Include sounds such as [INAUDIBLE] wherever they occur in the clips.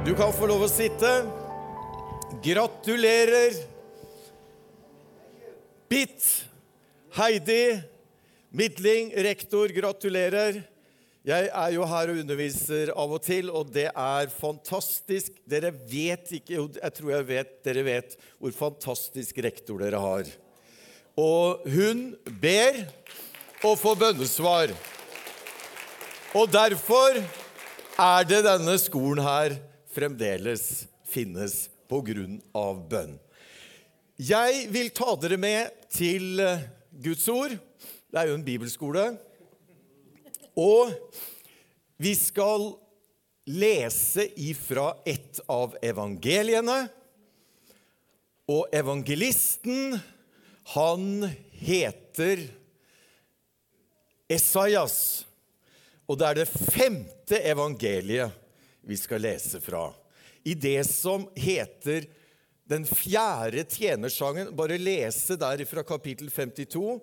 Du kan få lov å sitte. Gratulerer. Bitt, Heidi, Midling, rektor, gratulerer. Jeg er jo her og underviser av og til, og det er fantastisk. Dere vet ikke jeg tror jeg vet dere vet hvor fantastisk rektor dere har. Og hun ber og får bønnesvar. Og derfor er det denne skolen her fremdeles finnes på grunn av bønn. Jeg vil ta dere med til eh, Guds ord. Det er jo en bibelskole. Og vi skal lese ifra et av evangeliene. Og evangelisten, han heter Esaias. Og det er det femte evangeliet vi skal lese fra. I det som heter den fjerde tjenersangen. Bare lese der fra kapittel 52,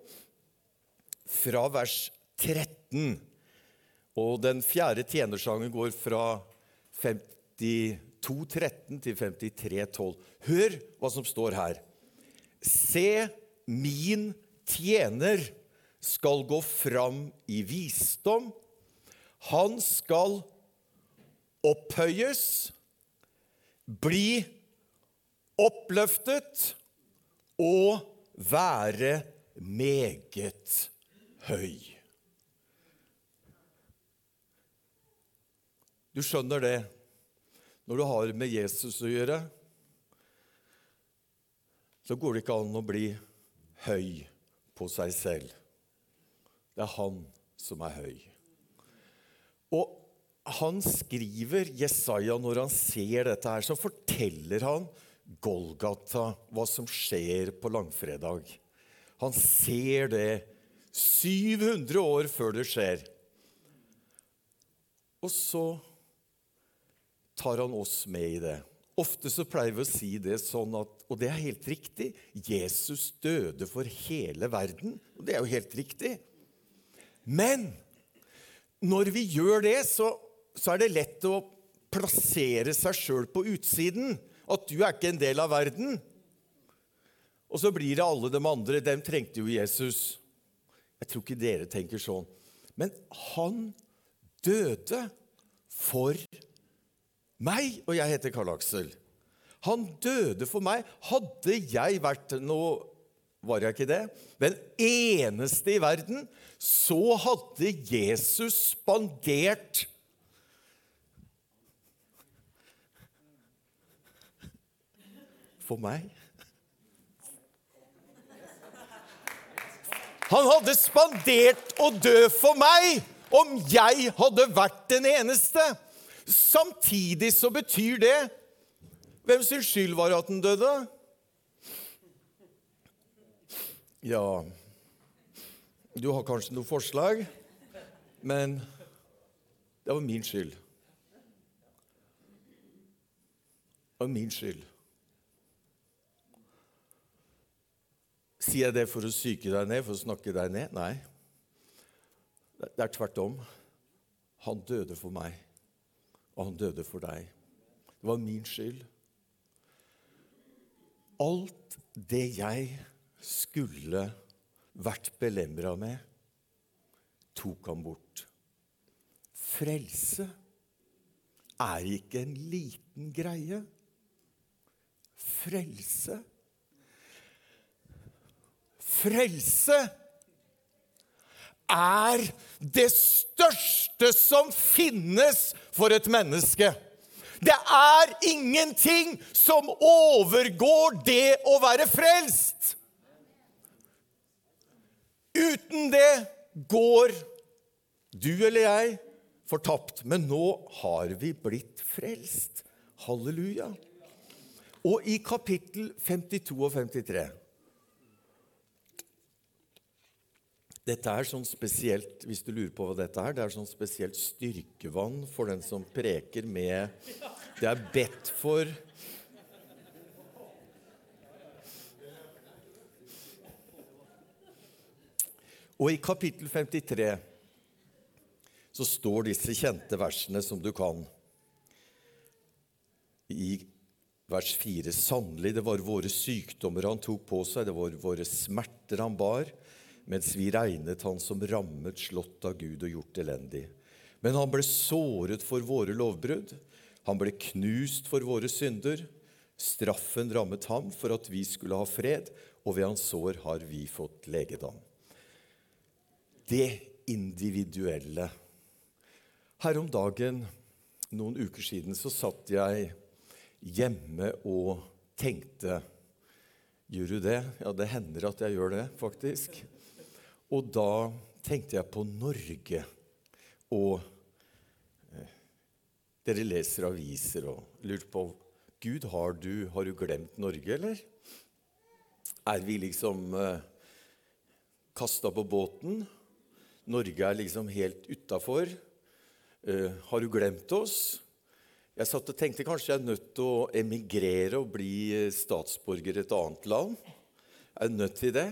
fra vers 13. Og den fjerde tjenersangen går fra 52.13 til 53.12. Hør hva som står her. Se, min tjener skal gå fram i visdom. Han skal opphøyes, bli oppløftet og være meget høy. Du skjønner det når du har med Jesus å gjøre. Så går det ikke an å bli høy på seg selv. Det er han som er høy. Og han skriver, Jesaja, når han ser dette her, så forteller han Golgata, hva som skjer på langfredag. Han ser det 700 år før det skjer. Og så tar han oss med i det. Ofte så pleier vi å si det sånn at Og det er helt riktig. Jesus døde for hele verden. Og det er jo helt riktig. Men når vi gjør det, så, så er det lett å plassere seg sjøl på utsiden. At du er ikke en del av verden. Og så blir det alle de andre. Dem trengte jo Jesus. Jeg tror ikke dere tenker sånn. Men han døde for meg, og jeg heter Karl Aksel. Han døde for meg. Hadde jeg vært Nå var jeg ikke det. Den eneste i verden, så hadde Jesus spandert For meg. Han hadde spandert å dø for meg om jeg hadde vært den eneste. Samtidig så betyr det Hvem sin skyld var at han døde? Ja Du har kanskje noe forslag, men det var min skyld. Det var min skyld. Sier jeg det for å syke deg ned, for å snakke deg ned? Nei. Det er tvert om. Han døde for meg, og han døde for deg. Det var min skyld. Alt det jeg skulle vært belemra med, tok han bort. Frelse er ikke en liten greie. Frelse Frelse er det største som finnes for et menneske. Det er ingenting som overgår det å være frelst. Uten det går du eller jeg fortapt. Men nå har vi blitt frelst. Halleluja. Og i kapittel 52 og 53 Dette er sånn spesielt, Hvis du lurer på hva dette er, det er sånn spesielt styrkevann for den som preker med Det er bedt for Og i kapittel 53 så står disse kjente versene som du kan. i vers 4.: Sannelig, det var våre sykdommer han tok på seg, det var våre smerter han bar, mens vi regnet han som rammet, slått av Gud og gjort elendig. Men han ble såret for våre lovbrudd, han ble knust for våre synder. Straffen rammet ham for at vi skulle ha fred, og ved hans sår har vi fått legedom. Det individuelle. Her om dagen, noen uker siden, så satt jeg hjemme og tenkte Gjør du det? Ja, det hender at jeg gjør det, faktisk. Og da tenkte jeg på Norge. Og eh, dere leser aviser og lurer på Gud, har du, har du glemt Norge, eller? Er vi liksom eh, kasta på båten? Norge er liksom helt utafor. Eh, har du glemt oss? Jeg satt og tenkte kanskje jeg er nødt til å emigrere og bli eh, statsborger i et annet land. Jeg Er nødt til det?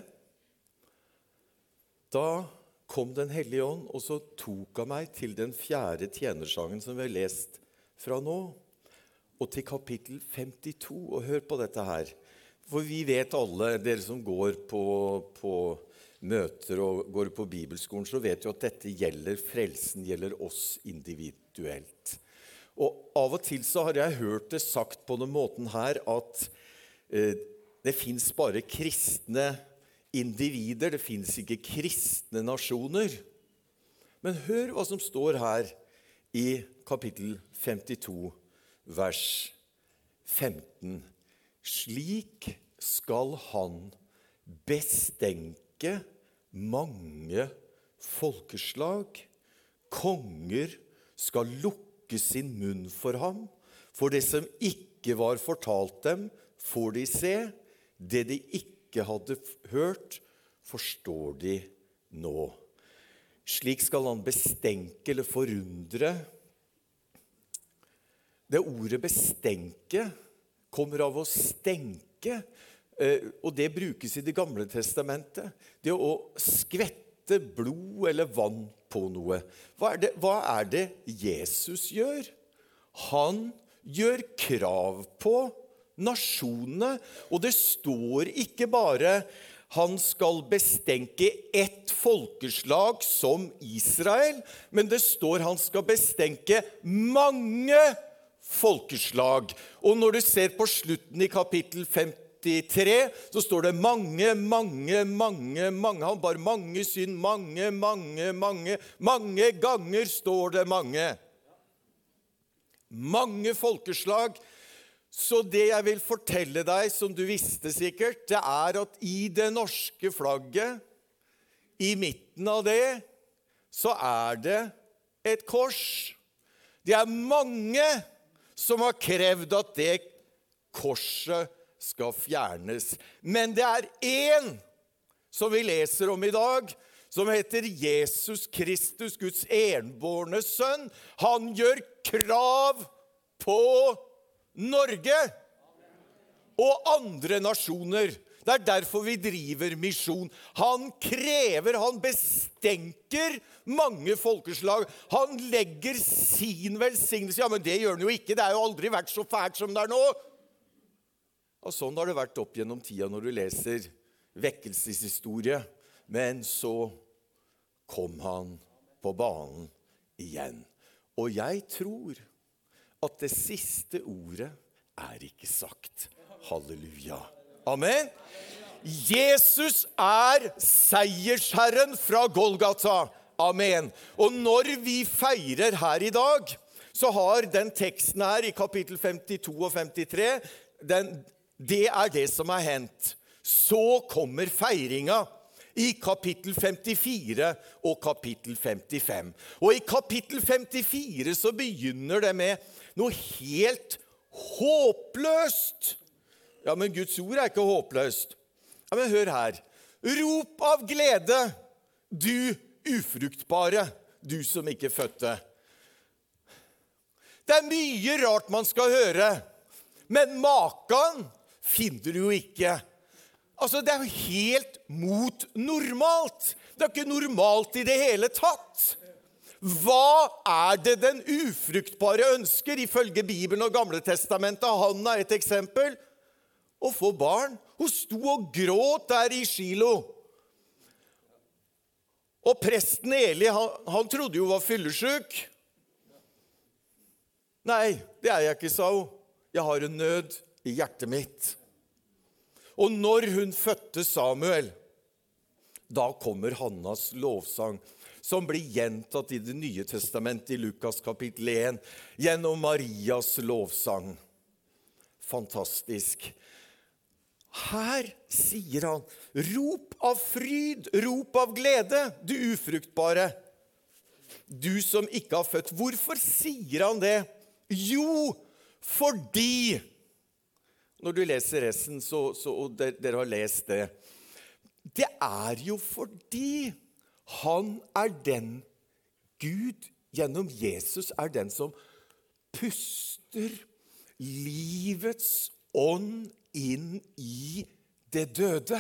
Da kom Den hellige ånd, og så tok han meg til den fjerde tjenersangen som vi har lest fra nå, og til kapittel 52. Og hør på dette her. For vi vet alle, dere som går på, på møter og går på bibelskolen, så vet jo at dette gjelder frelsen, gjelder oss individuelt. Og Av og til så har jeg hørt det sagt på den måten her at eh, det fins bare kristne individer, det fins ikke kristne nasjoner. Men hør hva som står her i kapittel 52, vers 15. Slik skal han bestenke mange folkeslag. Konger skal lukke sin munn for ham. For det som ikke var fortalt dem, får de se. Det de ikke hadde hørt, forstår de nå. Slik skal han bestenke eller forundre. Det ordet 'bestenke' kommer av å stenke, eh, og det brukes i Det gamle testamentet. Det å skvette blod eller vann på noe. Hva er, det, hva er det Jesus gjør? Han gjør krav på nasjonene, og det står ikke bare han skal bestenke ett folkeslag som Israel, men det står han skal bestenke mange folkeslag. Og når du ser på slutten i kapittel 53, så står det mange, mange, mange, mange Han bar mange synd. Mange, mange, mange. Mange ganger står det mange. Mange folkeslag. Så det jeg vil fortelle deg, som du visste sikkert, det er at i det norske flagget, i midten av det, så er det et kors. Det er mange som har krevd at det korset skal fjernes. Men det er én som vi leser om i dag, som heter Jesus Kristus, Guds enbårne sønn. Han gjør krav på Norge og andre nasjoner. Det er derfor vi driver misjon. Han krever, han bestenker mange folkeslag. Han legger sin velsignelse Ja, men det gjør han jo ikke. Det er jo aldri vært så fælt som det er nå. Og Sånn har det vært opp gjennom tida når du leser vekkelseshistorie. Men så kom han på banen igjen. Og jeg tror at det siste ordet er ikke sagt. Halleluja. Amen. Jesus er seiersherren fra Golgata. Amen. Og når vi feirer her i dag, så har den teksten her i kapittel 52 og 53 den, det er det som er hendt. Så kommer feiringa i kapittel 54 og kapittel 55. Og i kapittel 54 så begynner det med noe helt håpløst. Ja, men Guds ord er ikke håpløst. Ja, Men hør her. Rop av glede, du ufruktbare, du som ikke fødte. Det er mye rart man skal høre, men maken finner du jo ikke. Altså, Det er jo helt mot normalt. Det er ikke normalt i det hele tatt. Hva er det den ufruktbare ønsker? Ifølge Bibelen og Gamletestamentet, Hanna er et eksempel. Å få barn. Hun sto og gråt der i Shilo. Og presten Eli, han, han trodde jo var fyllesyk. Nei, det er jeg ikke, sa hun. Jeg har en nød i hjertet mitt. Og når hun fødte Samuel, da kommer Hannas lovsang, som blir gjentatt i Det nye testamentet i Lukas kapittel 1 gjennom Marias lovsang. Fantastisk. Her sier han, 'Rop av fryd, rop av glede, du ufruktbare', du som ikke har født. Hvorfor sier han det? Jo, fordi Når du leser resten, så, så, og dere, dere har lest det Det er jo fordi han er den Gud gjennom Jesus er den som puster livets ånd inn i det døde.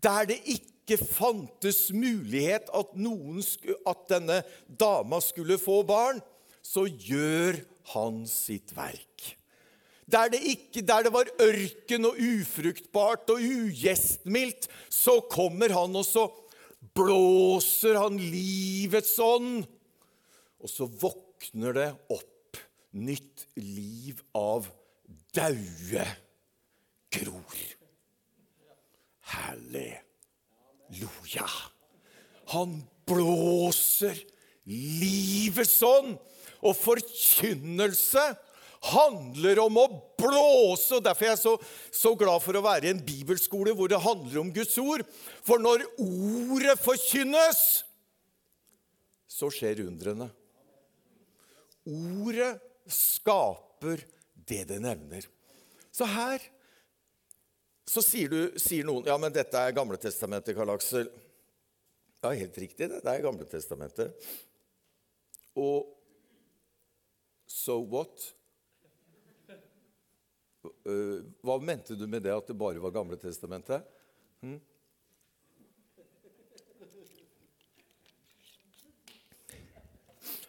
Der det ikke fantes mulighet at, noen, at denne dama skulle få barn, så gjør han sitt verk. Der det, ikke, der det var ørken og ufruktbart og ugjestmildt, så kommer han, og så blåser han livets ånd. Og så våkner det opp nytt liv av daue gror. Halleluja. Han blåser livets ånd. Og forkynnelse handler om å blåse. og Derfor er jeg så, så, glad for å være i en bibelskole hvor det handler om Guds ord. For når ordet forkynnes, så skjer undrene. Ordet skaper det det nevner. Så her så sier, du, sier noen ja, men dette er Gamletestamentet, Karl Aksel. Ja, helt riktig. Det, det er Gamletestamentet. Og so what? Hva mente du med det at det bare var Gamletestamentet? Hm?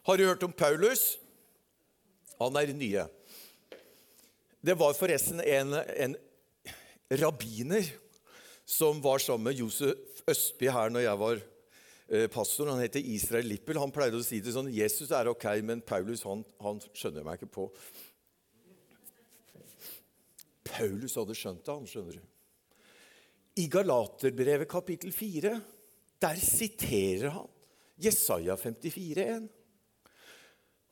Har du hørt om Paulus? Han er nye. Det var forresten en, en rabbiner som var sammen med Josef Østby her når jeg var eh, pastor. Han heter Israel Lippel. Han pleide å si det sånn Jesus er ok, men Paulus han, han skjønner meg ikke på. Paulus hadde skjønt det, han, skjønner du. I Galaterbrevet kapittel 4 der siterer han Jesaja 54,1.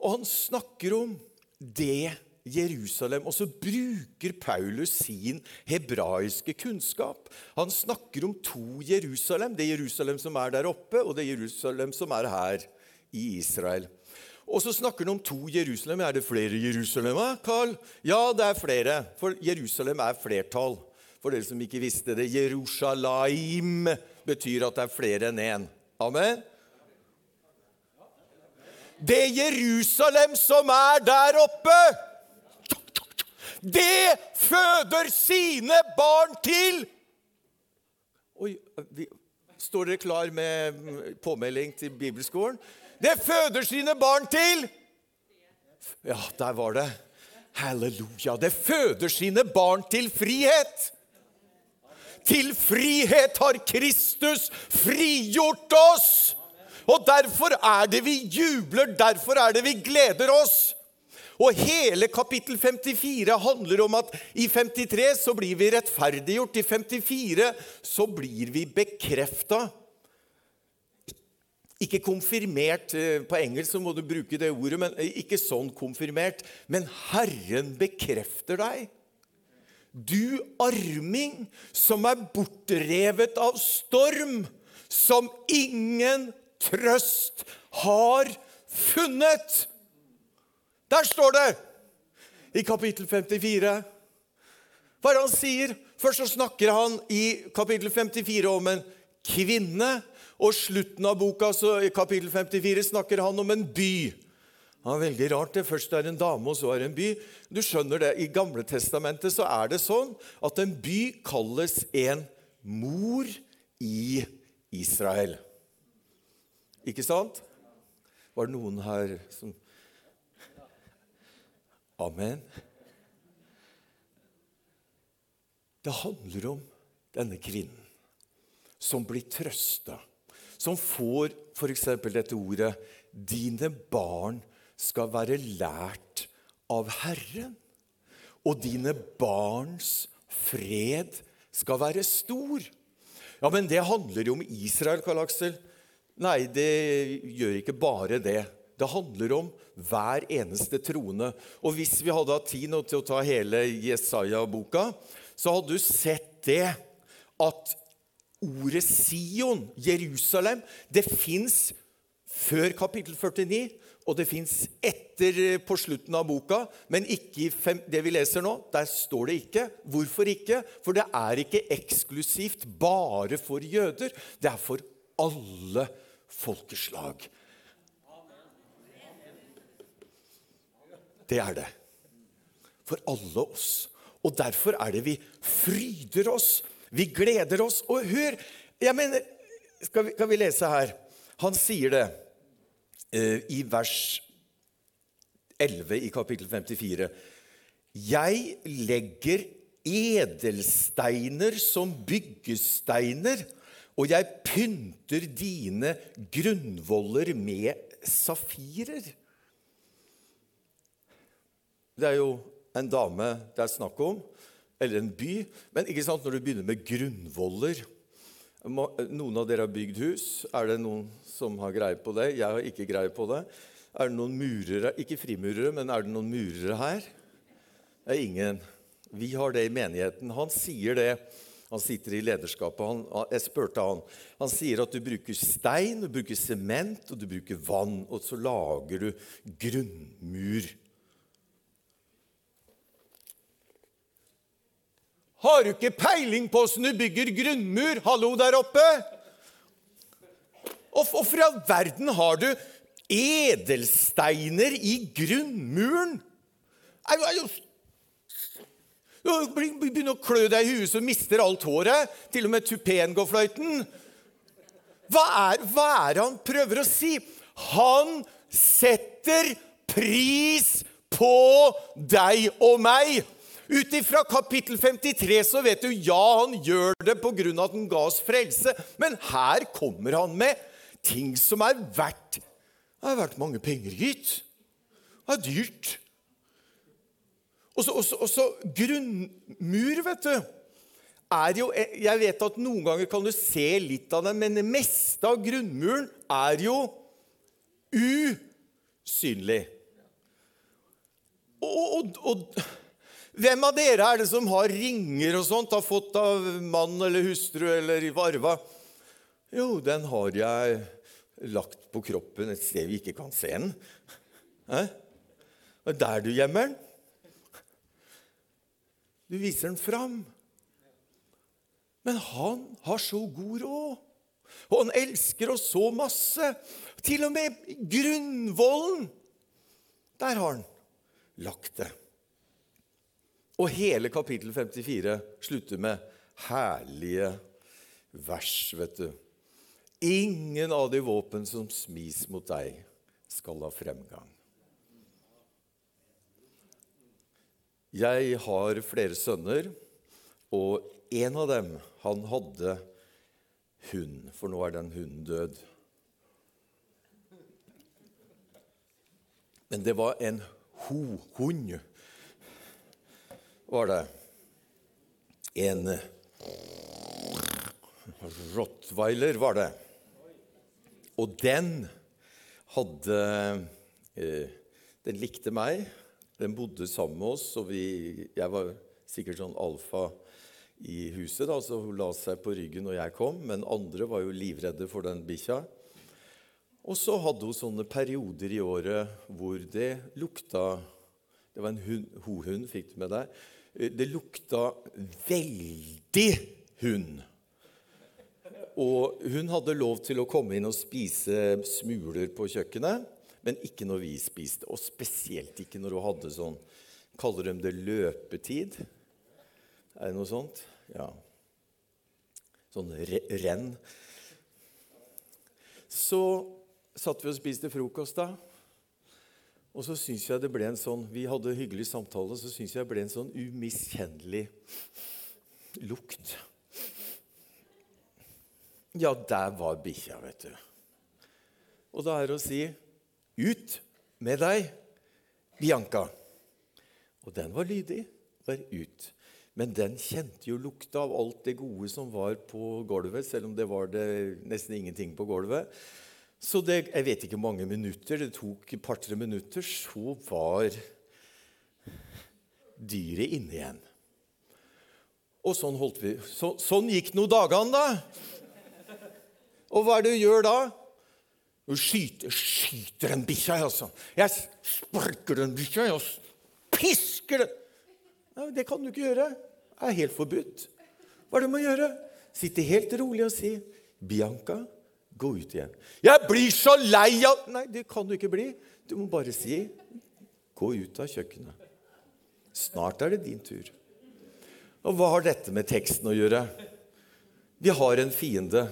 Og han snakker om det Jerusalem. Og så bruker Paulus sin hebraiske kunnskap. Han snakker om to Jerusalem. Det Jerusalem som er der oppe, og det Jerusalem som er her i Israel. Og så snakker han om to Jerusalem. Er det flere Jerusalem, Carl? Ja, det er flere. For Jerusalem er flertall. For dere som ikke visste det. Jerusalem betyr at det er flere enn én. Amen? Det Jerusalem som er der oppe det føder sine barn til Oi, Står dere klar med påmelding til bibelskolen? Det føder sine barn til Ja, der var det. Halleluja. Det føder sine barn til frihet. Til frihet har Kristus frigjort oss. Og derfor er det vi jubler, derfor er det vi gleder oss. Og hele kapittel 54 handler om at i 53 så blir vi rettferdiggjort. I 54 så blir vi bekrefta. Ikke konfirmert eh, På engelsk så må du bruke det ordet, men eh, ikke sånn konfirmert. Men Herren bekrefter deg. Du arming som er bortrevet av storm, som ingen trøst har funnet. Der står det i kapittel 54. Hva er det han sier? Først så snakker han i kapittel 54 om en kvinne. Og slutten av boka, så i kapittel 54, snakker han om en by. Er veldig rart. det Først er det en dame, og så er det en by. Du skjønner det, I Gamle Testamentet så er det sånn at en by kalles en mor i Israel. Ikke sant? Var det noen her som Amen. Det handler om denne kvinnen som blir trøsta, som får f.eks. dette ordet 'Dine barn skal være lært av Herren', og 'dine barns fred skal være stor'. Ja, men det handler jo om Israel, Karl Aksel. Nei, det gjør ikke bare det. Det handler om hver eneste troende. Og hvis vi hadde hatt tid nå til å ta hele Jesaja-boka, så hadde du sett det at ordet Sion, Jerusalem, det fins før kapittel 49, og det fins etter eh, på slutten av boka, men ikke i det vi leser nå. Der står det ikke. Hvorfor ikke? For det er ikke eksklusivt bare for jøder. Det er for alle folkeslag. Det er det. For alle oss. Og derfor er det vi fryder oss. Vi gleder oss. Og hør jeg mener, skal vi, skal vi lese her? Han sier det uh, i vers 11 i kapittel 54. Jeg legger edelsteiner som byggesteiner, og jeg pynter dine grunnvoller med safirer. Det er jo en dame det er snakk om, eller en by. Men ikke sant, når du begynner med grunnvoller Noen av dere har bygd hus. Er det noen som har greie på det? Jeg har ikke greie på det. Er det noen murere, ikke frimurere, men er det noen murere her? Det er ingen. Vi har det i menigheten. Han sier det. Han sitter i lederskapet. Han, jeg spurte han. Han sier at du bruker stein, du bruker sement og du bruker vann. Og så lager du grunnmur. Har du ikke peiling på åssen du bygger grunnmur? Hallo der oppe! Og for all verden har du edelsteiner i grunnmuren? Du begynner å klø deg i huet så mister alt håret. Til og med tupeen går fløyten. Hva er, hva er han prøver å si? Han setter pris på deg og meg. Ut ifra kapittel 53 så vet du ja, han gjør det pga. at han ga oss frelse. Men her kommer han med ting som er verdt Det er verdt mange penger, gitt. Det er dyrt. Og så grunnmur, vet du. Er jo, jeg vet at noen ganger kan du se litt av det, men det meste av grunnmuren er jo usynlig. og, og, og hvem av dere er det som har ringer og sånt, har fått av mann eller hustru eller varva? Jo, den har jeg lagt på kroppen et sted vi ikke kan se den. Eh? Og der du gjemmer den. Du viser den fram. Men han har så god råd. Og han elsker oss så masse. Til og med grunnvollen. Der har han lagt det. Og hele kapittel 54 slutter med herlige vers, vet du. Ingen av de våpen som smis mot deg, skal ha fremgang. Jeg har flere sønner, og en av dem, han hadde hund, for nå er den hunden død. Men det var en ho-hund var det en eh, rottweiler, var det. Og den hadde eh, Den likte meg. Den bodde sammen med oss, og vi, jeg var sikkert sånn alfa i huset, da, så hun la seg på ryggen når jeg kom. Men andre var jo livredde for den bikkja. Og så hadde hun sånne perioder i året hvor det lukta Det var en hohund, fikk du med deg Eh, det lukta veldig hund. Og hun hadde lov til å komme inn og spise smuler på kjøkkenet, men ikke når vi spiste. Og spesielt ikke når hun hadde sånn Kaller de det løpetid? Er det noe sånt? Ja. Sånn renn. Så satt vi og spiste frokost da. Og så syns jeg det ble en sånn Vi hadde hyggelig samtale, så syns jeg det ble en sånn umiskjennelig lukt. Ja, der var bikkja, vet du. Og da er det å si Ut med deg, Bianca. Og den var lydig. Var ut. Men den kjente jo lukta av alt det gode som var på gulvet, selv om det var det nesten ingenting på gulvet. Så det, jeg vet ikke mange minutter, det tok et par-tre minutter, så var dyret inne igjen. Og sånn holdt vi. Så, sånn gikk nå dagene, da. Og hva er det du gjør da? Du skyter, skyter den bikkja, altså. Jeg sparker den bikkja, jeg pisker den. Nei, det kan du ikke gjøre. Det er helt forbudt. Hva er det du må gjøre? Sitte helt rolig og si 'Bianca, Gå ut igjen. 'Jeg blir så lei av Nei, det kan du ikke bli. Du må bare si 'Gå ut av kjøkkenet'. Snart er det din tur. Og hva har dette med teksten å gjøre? Vi har en fiende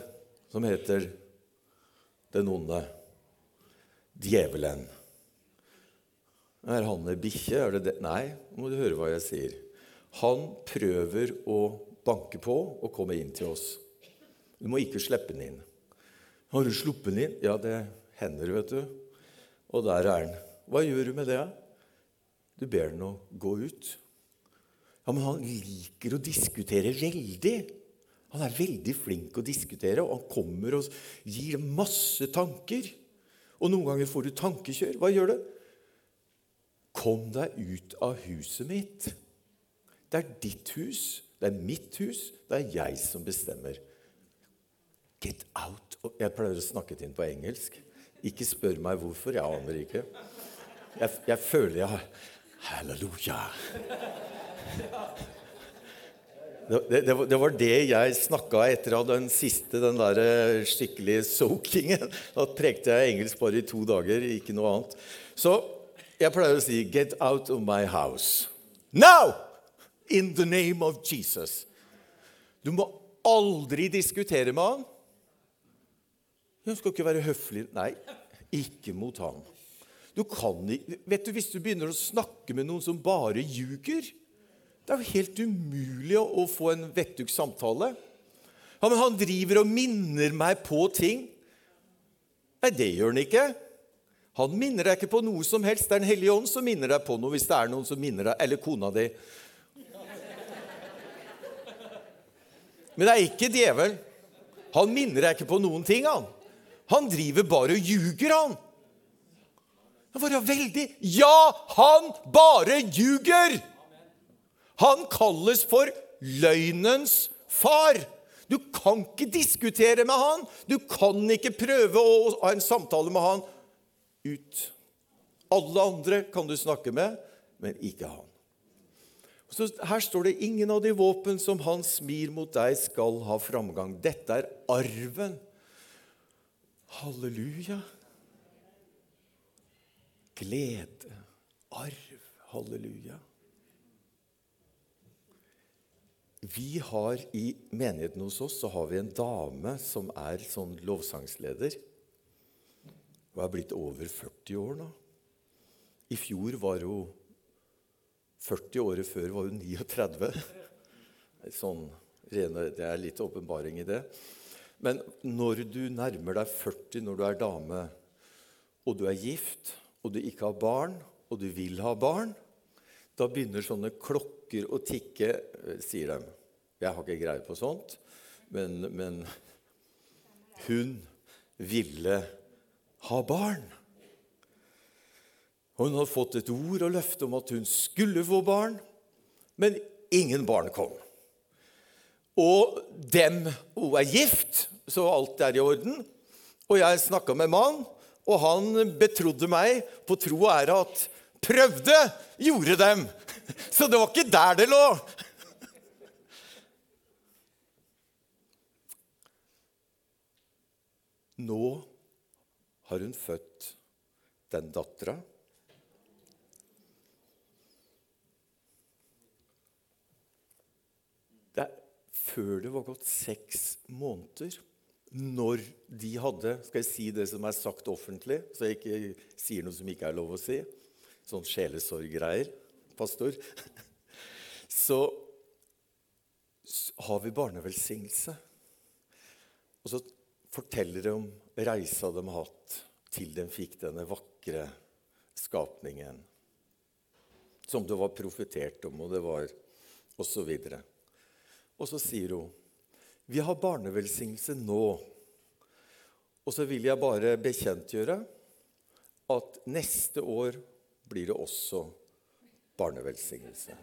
som heter den onde. Djevelen. Er han ei bikkje? Er det det? Nei, nå må du høre hva jeg sier. Han prøver å banke på og komme inn til oss. Du må ikke slippe den inn. Har du sluppet den inn? Ja, det hender, vet du. Og der er den. Hva gjør du med det? Du ber den å gå ut. Ja, Men han liker å diskutere veldig. Han er veldig flink å diskutere, og han kommer og gir masse tanker. Og noen ganger får du tankekjør. Hva gjør du? Kom deg ut av huset mitt. Det er ditt hus, det er mitt hus, det er jeg som bestemmer. Get out. Jeg pleier å snakke til ham på engelsk. Ikke spør meg hvorfor. Jeg aner ikke. Jeg, jeg føler jeg har Halleluja. Det, det, det, var det jeg snakka etter av den siste, den der eh, skikkelige soakingen. Da prekte jeg engelsk bare i to dager, ikke noe annet. Så jeg pleier å si 'Get out of my house'. Now! In the name of Jesus. Du må aldri diskutere med han. Hun skal ikke være høflig. Nei, ikke mot ham. Du kan ikke, vet du, Hvis du begynner å snakke med noen som bare ljuger Det er jo helt umulig å få en vettug samtale. Ja, men han driver og minner meg på ting. Nei, det gjør han ikke. Han minner deg ikke på noe som helst. Det er Den hellige ånd som minner deg på noe hvis det er noen som minner deg, eller kona di. Men det er ikke djevel. Han minner deg ikke på noen ting, han. Han driver bare og ljuger, han. Han var veldig Ja, han bare ljuger! Han kalles for løgnens far. Du kan ikke diskutere med han. Du kan ikke prøve å ha en samtale med han ut. Alle andre kan du snakke med, men ikke han. Så her står det 'ingen av de våpen som han smir mot deg, skal ha framgang'. Dette er arven Halleluja. Glede, arv. Halleluja. Vi har I menigheten hos oss så har vi en dame som er sånn lovsangsleder. Hun er blitt over 40 år nå. I fjor var hun 40 året før var hun 39. Sånn, det er litt åpenbaring i det. Men når du nærmer deg 40, når du er dame, og du er gift, og du ikke har barn, og du vil ha barn, da begynner sånne klokker å tikke, eh, sier de. Jeg har ikke greie på sånt, men, men hun ville ha barn. Hun hadde fått et ord og løfte om at hun skulle få barn, men ingen barn kom. Og dem Hun er gift, så alt er i orden. Og jeg snakka med mann, og han betrodde meg på tro og ære at prøvde gjorde dem. [LAUGHS] Så det var ikke der det lå. Nå har hun født den dattera. før det var gått seks måneder, når de hadde Skal jeg si det som er sagt offentlig, så jeg ikke sier noe som ikke er lov å si? Sånn sjelesorggreier, pastor. [LAUGHS] Så har vi barnevelsignelse. Og så forteller de om reisa de har hatt til de fikk denne vakre skapningen. Som det var profetert om, og det var og så videre. Og så sier hun vi har barnevelsignelse nå. Og så vil jeg bare bekjentgjøre at neste år blir det også barnevelsignelse.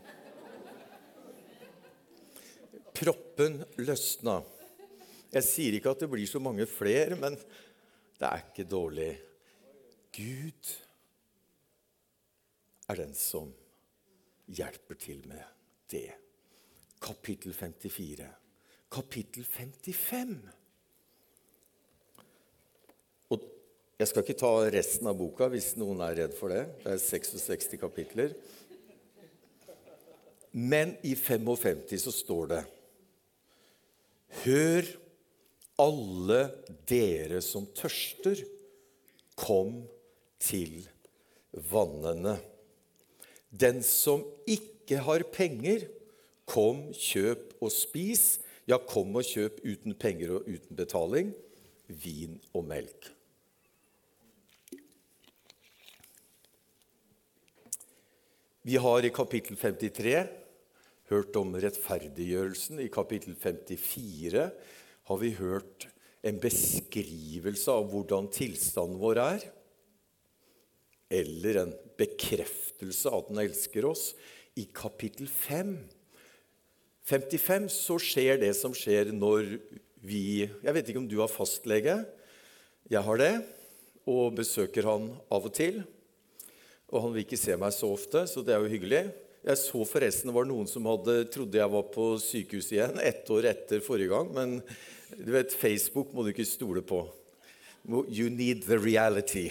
Proppen løsna. Jeg sier ikke at det blir så mange flere, men det er ikke dårlig. Gud er den som hjelper til med det. Kapittel 54. Kapittel 55. Og jeg skal ikke ta resten av boka hvis noen er redd for det. Det er 66 kapitler. Men i 55 så står det Hør, alle dere som tørster, kom til vannene. Den som ikke har penger, kom, kjøp og spis. Ja, kom og kjøp uten penger og uten betaling vin og melk. Vi har i kapittel 53 hørt om rettferdiggjørelsen. I kapittel 54 har vi hørt en beskrivelse av hvordan tilstanden vår er. Eller en bekreftelse av at den elsker oss. I kapittel 5, 55 så skjer det som skjer når vi Jeg vet ikke om du har fastlege. Jeg har det, og besøker han av og til. Og han vil ikke se meg så ofte, så det er jo hyggelig. Jeg så forresten det var noen som hadde, trodde jeg var på sykehus igjen ett år etter forrige gang. Men du vet, Facebook må du ikke stole på. You need the reality.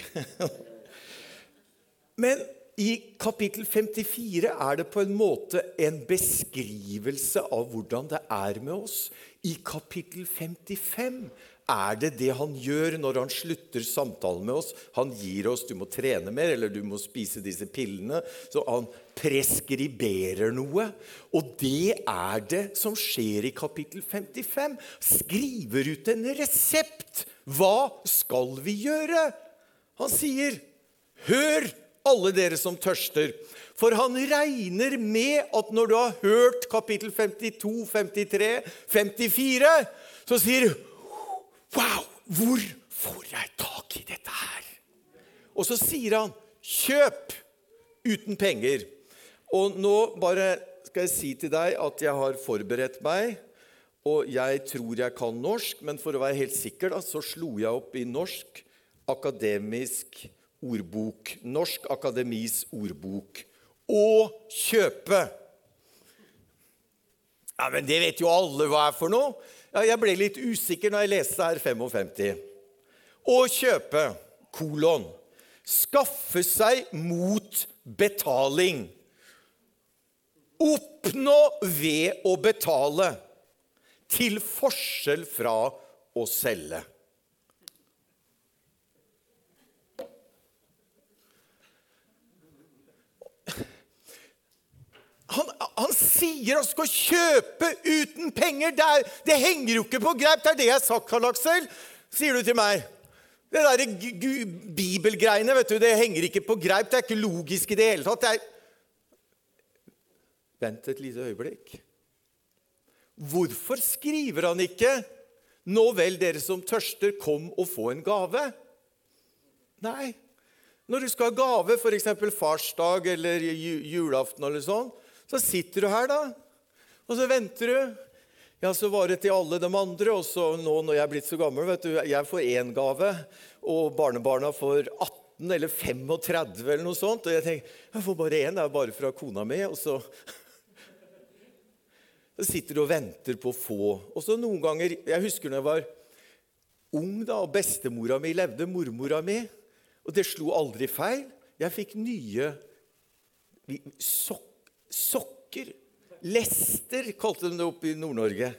[LAUGHS] men i kapittel 54 er det på en måte en beskrivelse av hvordan det er med oss. I kapittel 55 er det det han gjør når han slutter samtalen med oss. Han gir oss 'du må trene mer', eller 'du må spise disse pillene'. Så han preskriberer noe. Og det er det som skjer i kapittel 55. Skriver ut en resept. Hva skal vi gjøre? Han sier, 'Hør, alle dere som tørster'. For han regner med at når du har hørt kapittel 52, 53, 54, så sier du Wow! Hvor får jeg tak i dette her? Og så sier han, 'Kjøp uten penger'. Og nå bare skal jeg si til deg at jeg har forberedt meg, og jeg tror jeg kan norsk, men for å være helt sikker da, så slo jeg opp i Norsk akademisk ordbok. Norsk Akademis ordbok. Å kjøpe. Ja, Men det vet jo alle hva er for noe. Ja, jeg ble litt usikker når jeg leste her 55. Å kjøpe, kolon, skaffe seg mot betaling. Oppnå ved å betale, til forskjell fra å selge. Han, han, sier han skal kjøpe uten penger. Det, er, det, henger jo ikke på greip. Det er det jeg har sagt, Karl Aksel, sier du til meg. Det der bibelgreiene vet du, det henger ikke på greip. Det er ikke logisk i det hele tatt. Det er... Vent et lite øyeblikk. Hvorfor skriver han ikke 'Nå vel, dere som tørster, kom og få en gave'? Nei. Når du skal ha gave, f.eks. farsdag eller julaften, eller sånn, så sitter du her, da, og så venter du. Ja, så var det til alle de andre, og så nå når jeg er blitt så gammel vet du, Jeg får én gave, og barnebarna får 18 eller 35 eller noe sånt. Og jeg tenker jeg får bare én, det er bare fra kona mi. Og så, [LAUGHS] så sitter du og venter på å få. Og så noen ganger Jeg husker når jeg var ung, da, og bestemora mi levde, mormora mi. Og det slo aldri feil. Jeg fikk nye sokker sokker. Lester kalte de det oppe i Nord-Norge.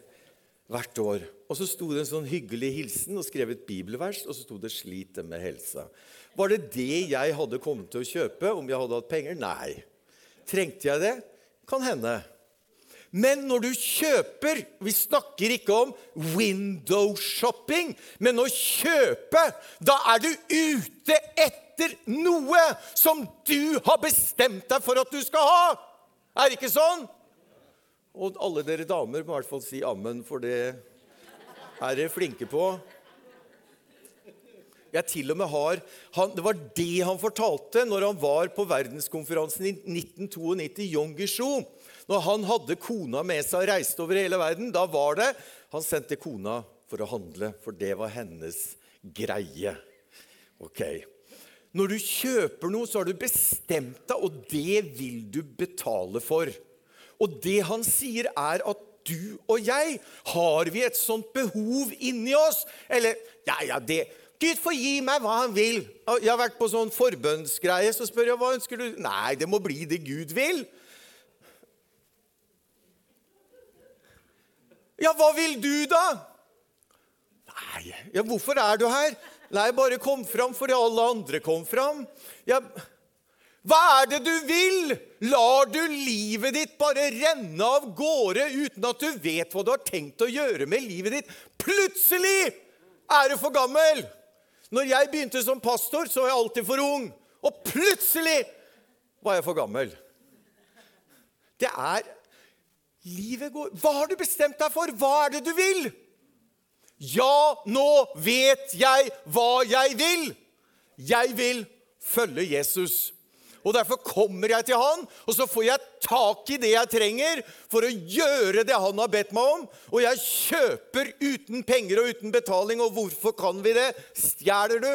hvert år. Og så sto det en sånn hyggelig hilsen og skrev et bibelvers, og så sto det 'Slit det med helsa'. Var det det jeg hadde kommet til å kjøpe om jeg hadde hatt penger? Nei. Trengte jeg det? Kan hende. Men når du kjøper Vi snakker ikke om window shopping, men å kjøpe, da er du ute etter noe som du har bestemt deg for at du skal ha. Er det ikke sånn? Og alle dere damer må i hvert fall si ammen, for det er dere flinke på. Jeg til og med har, han, Det var det han fortalte når han var på verdenskonferansen i 1992, Yong Gishu. Når han hadde kona med seg og reiste over hele verden, da var det Han sendte kona for å handle, for det var hennes greie. Ok. Når du kjøper noe, så har du bestemt deg, og det vil du betale for. Og det han sier, er at du og jeg har vi et sånt behov inni oss. Eller ja, ja, det Gud får gi meg hva han vil. Jeg har vært på sånn forbønnsgreie, så spør jeg hva ønsker du Nei, det må bli det Gud vil. Ja, hva vil du, da? Nei, ja, hvorfor er du her? Nei, bare kom fram fordi alle andre kom fram. Ja, hva er det du vil? Lar du livet ditt bare renne av gårde uten at du vet hva du har tenkt å gjøre med livet ditt? Plutselig er du for gammel! Når jeg begynte som pastor, så var jeg alltid for ung. Og plutselig var jeg for gammel. Det er Livet går Hva har du bestemt deg for? Hva er det du vil? Ja, nå vet jeg hva jeg vil. Jeg vil følge Jesus. Og Derfor kommer jeg til han, og så får jeg tak i det jeg trenger for å gjøre det han har bedt meg om. Og jeg kjøper uten penger og uten betaling. Og hvorfor kan vi det? Stjeler du?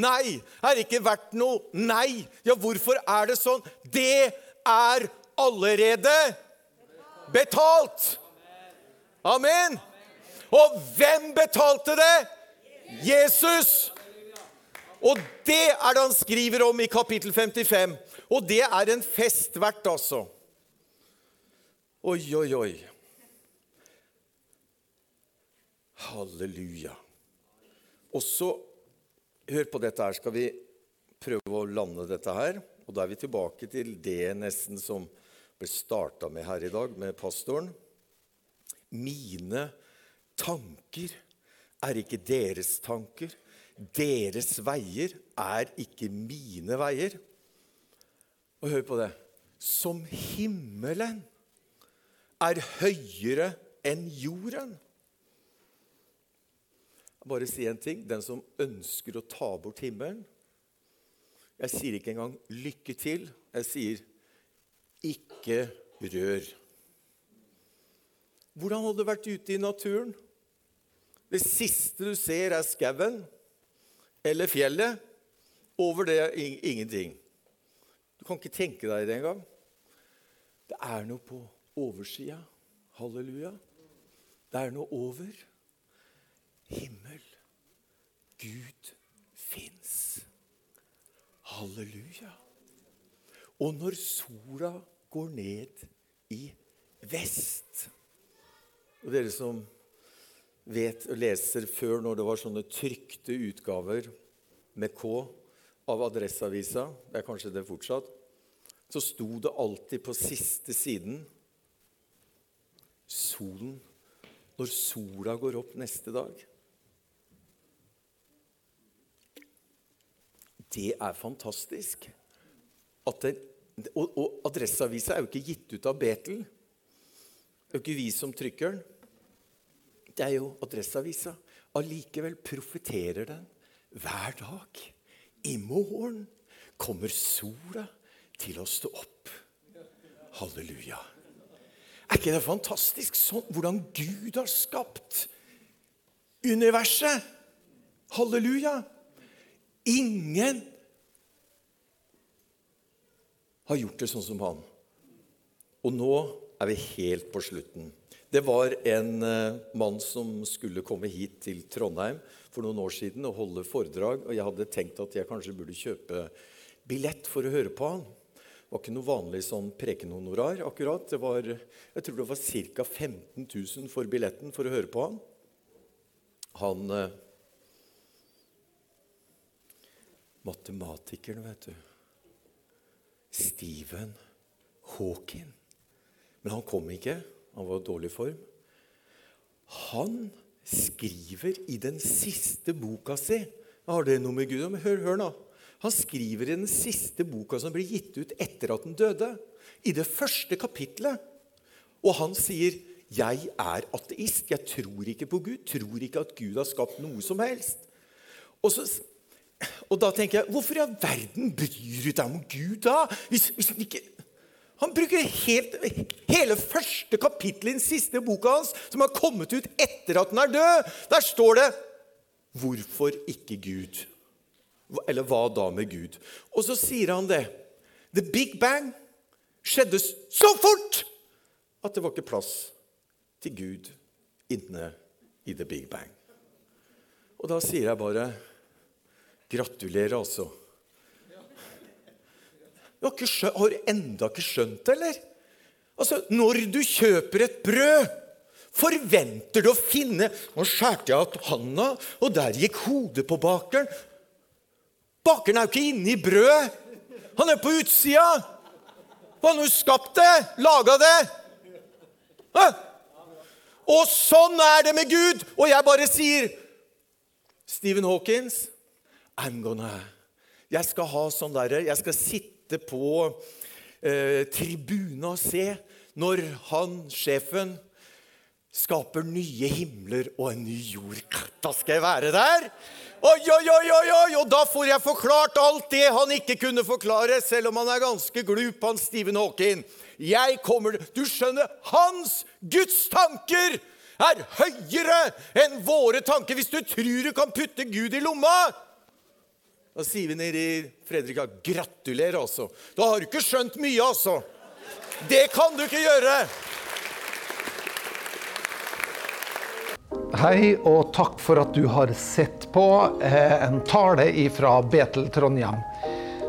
Nei. Er ikke verdt noe? Nei. Ja, hvorfor er det sånn? Det er allerede betalt. Amen. Og hvem betalte det? Jesus. Og det er det han skriver om i kapittel 55. Og det er en fest verdt, altså. Oi, oi, oi. Halleluja. Og så Hør på dette her. Skal vi prøve å lande dette her? Og da er vi tilbake til det nesten som ble starta med her i dag, med pastoren. Mine tanker er ikke deres tanker. Deres veier er ikke mine veier. Og hør på det. Som himmelen er høyere enn jorden. Bare si en ting. Den som ønsker å ta bort himmelen Jeg sier ikke engang 'lykke til'. Jeg sier ikke rør. Hvordan hadde du vært ute i naturen? Det siste du ser, er skauen eller fjellet. Over det ingenting. Du kan ikke tenke deg det engang. Det er noe på oversida. Halleluja. Det er noe over. Himmel. Gud fins. Halleluja. Og når sola går ned i vest Og dere som vet og leser før når det var sånne trykte utgaver med K av Adresseavisa, det er kanskje det fortsatt, så sto det alltid på siste siden Solen når sola går opp neste dag. Det er fantastisk den, og, og Adresseavisa er jo ikke gitt ut av Betel. Det er jo ikke vi som trykker den. Det er jo Adresseavisa. Allikevel profeterer den hver dag. I morgen kommer sola til å stå opp. Halleluja. Er ikke det fantastisk sånn hvordan Gud har skapt universet? Halleluja. Ingen har gjort det sånn som han. Og nå er vi helt på slutten. Det var en uh, mann som skulle komme hit til Trondheim for noen år siden og holde foredrag. Og jeg hadde tenkt at jeg kanskje burde kjøpe billett for å høre på han. Det var ikke noe vanlig sånn prekenhonorar akkurat. Det var, jeg tror det var ca. 15 000 for billetten for å høre på han. Han eh, Matematikeren, vet du. Stephen Hawking. Men han kom ikke. Han var i dårlig form. Han skriver i den siste boka si Har det noe med Gud å Hør, hør nå. Han skriver i den siste boka som ble gitt ut etter at han døde, i det første kapitlet. Og han sier, 'Jeg er ateist. Jeg tror ikke på Gud. Tror ikke at Gud har skapt noe som helst.' Og, så, og da tenker jeg, hvorfor i all verden bryr du deg om Gud da? Hvis, hvis ikke han bruker helt, hele første kapittel i den siste boka hans, som har kommet ut etter at den er død. Der står det 'Hvorfor ikke Gud?' Eller hva da med Gud? Og så sier han det. The Big Bang skjedde så fort at det var ikke plass til Gud inne i The Big Bang. Og da sier jeg bare gratulerer, altså. Du har, skjønt, har enda ikke skjønt det, eller? Altså, Når du kjøper et brød, forventer du å finne Nå skjærte jeg av handa, og der gikk hodet på bakeren. Bakeren er jo ikke inne i brødet. Han er på utsida. Han har jo skapt det, laga det. Hæ? Og sånn er det med Gud. Og jeg bare sier Stephen Hawkins I'm gonna Jeg skal ha sånn derre Jeg skal sitte på eh, tribuna og se når han, sjefen, skaper nye himler og en ny jord. Da skal jeg være der. Oi, oi, oi, oi, oi, Og da får jeg forklart alt det han ikke kunne forklare, selv om han er ganske glup, han Stephen Hawking. Jeg kommer Du skjønner, hans Guds tanker er høyere enn våre tanker. Hvis du tror du kan putte Gud i lomma, da sier vi nede i Fredrika gratulerer, altså. Da har du ikke skjønt mye, altså. Det kan du ikke gjøre. Hei, og takk for at du har sett på eh, en tale fra Betel Trondheim.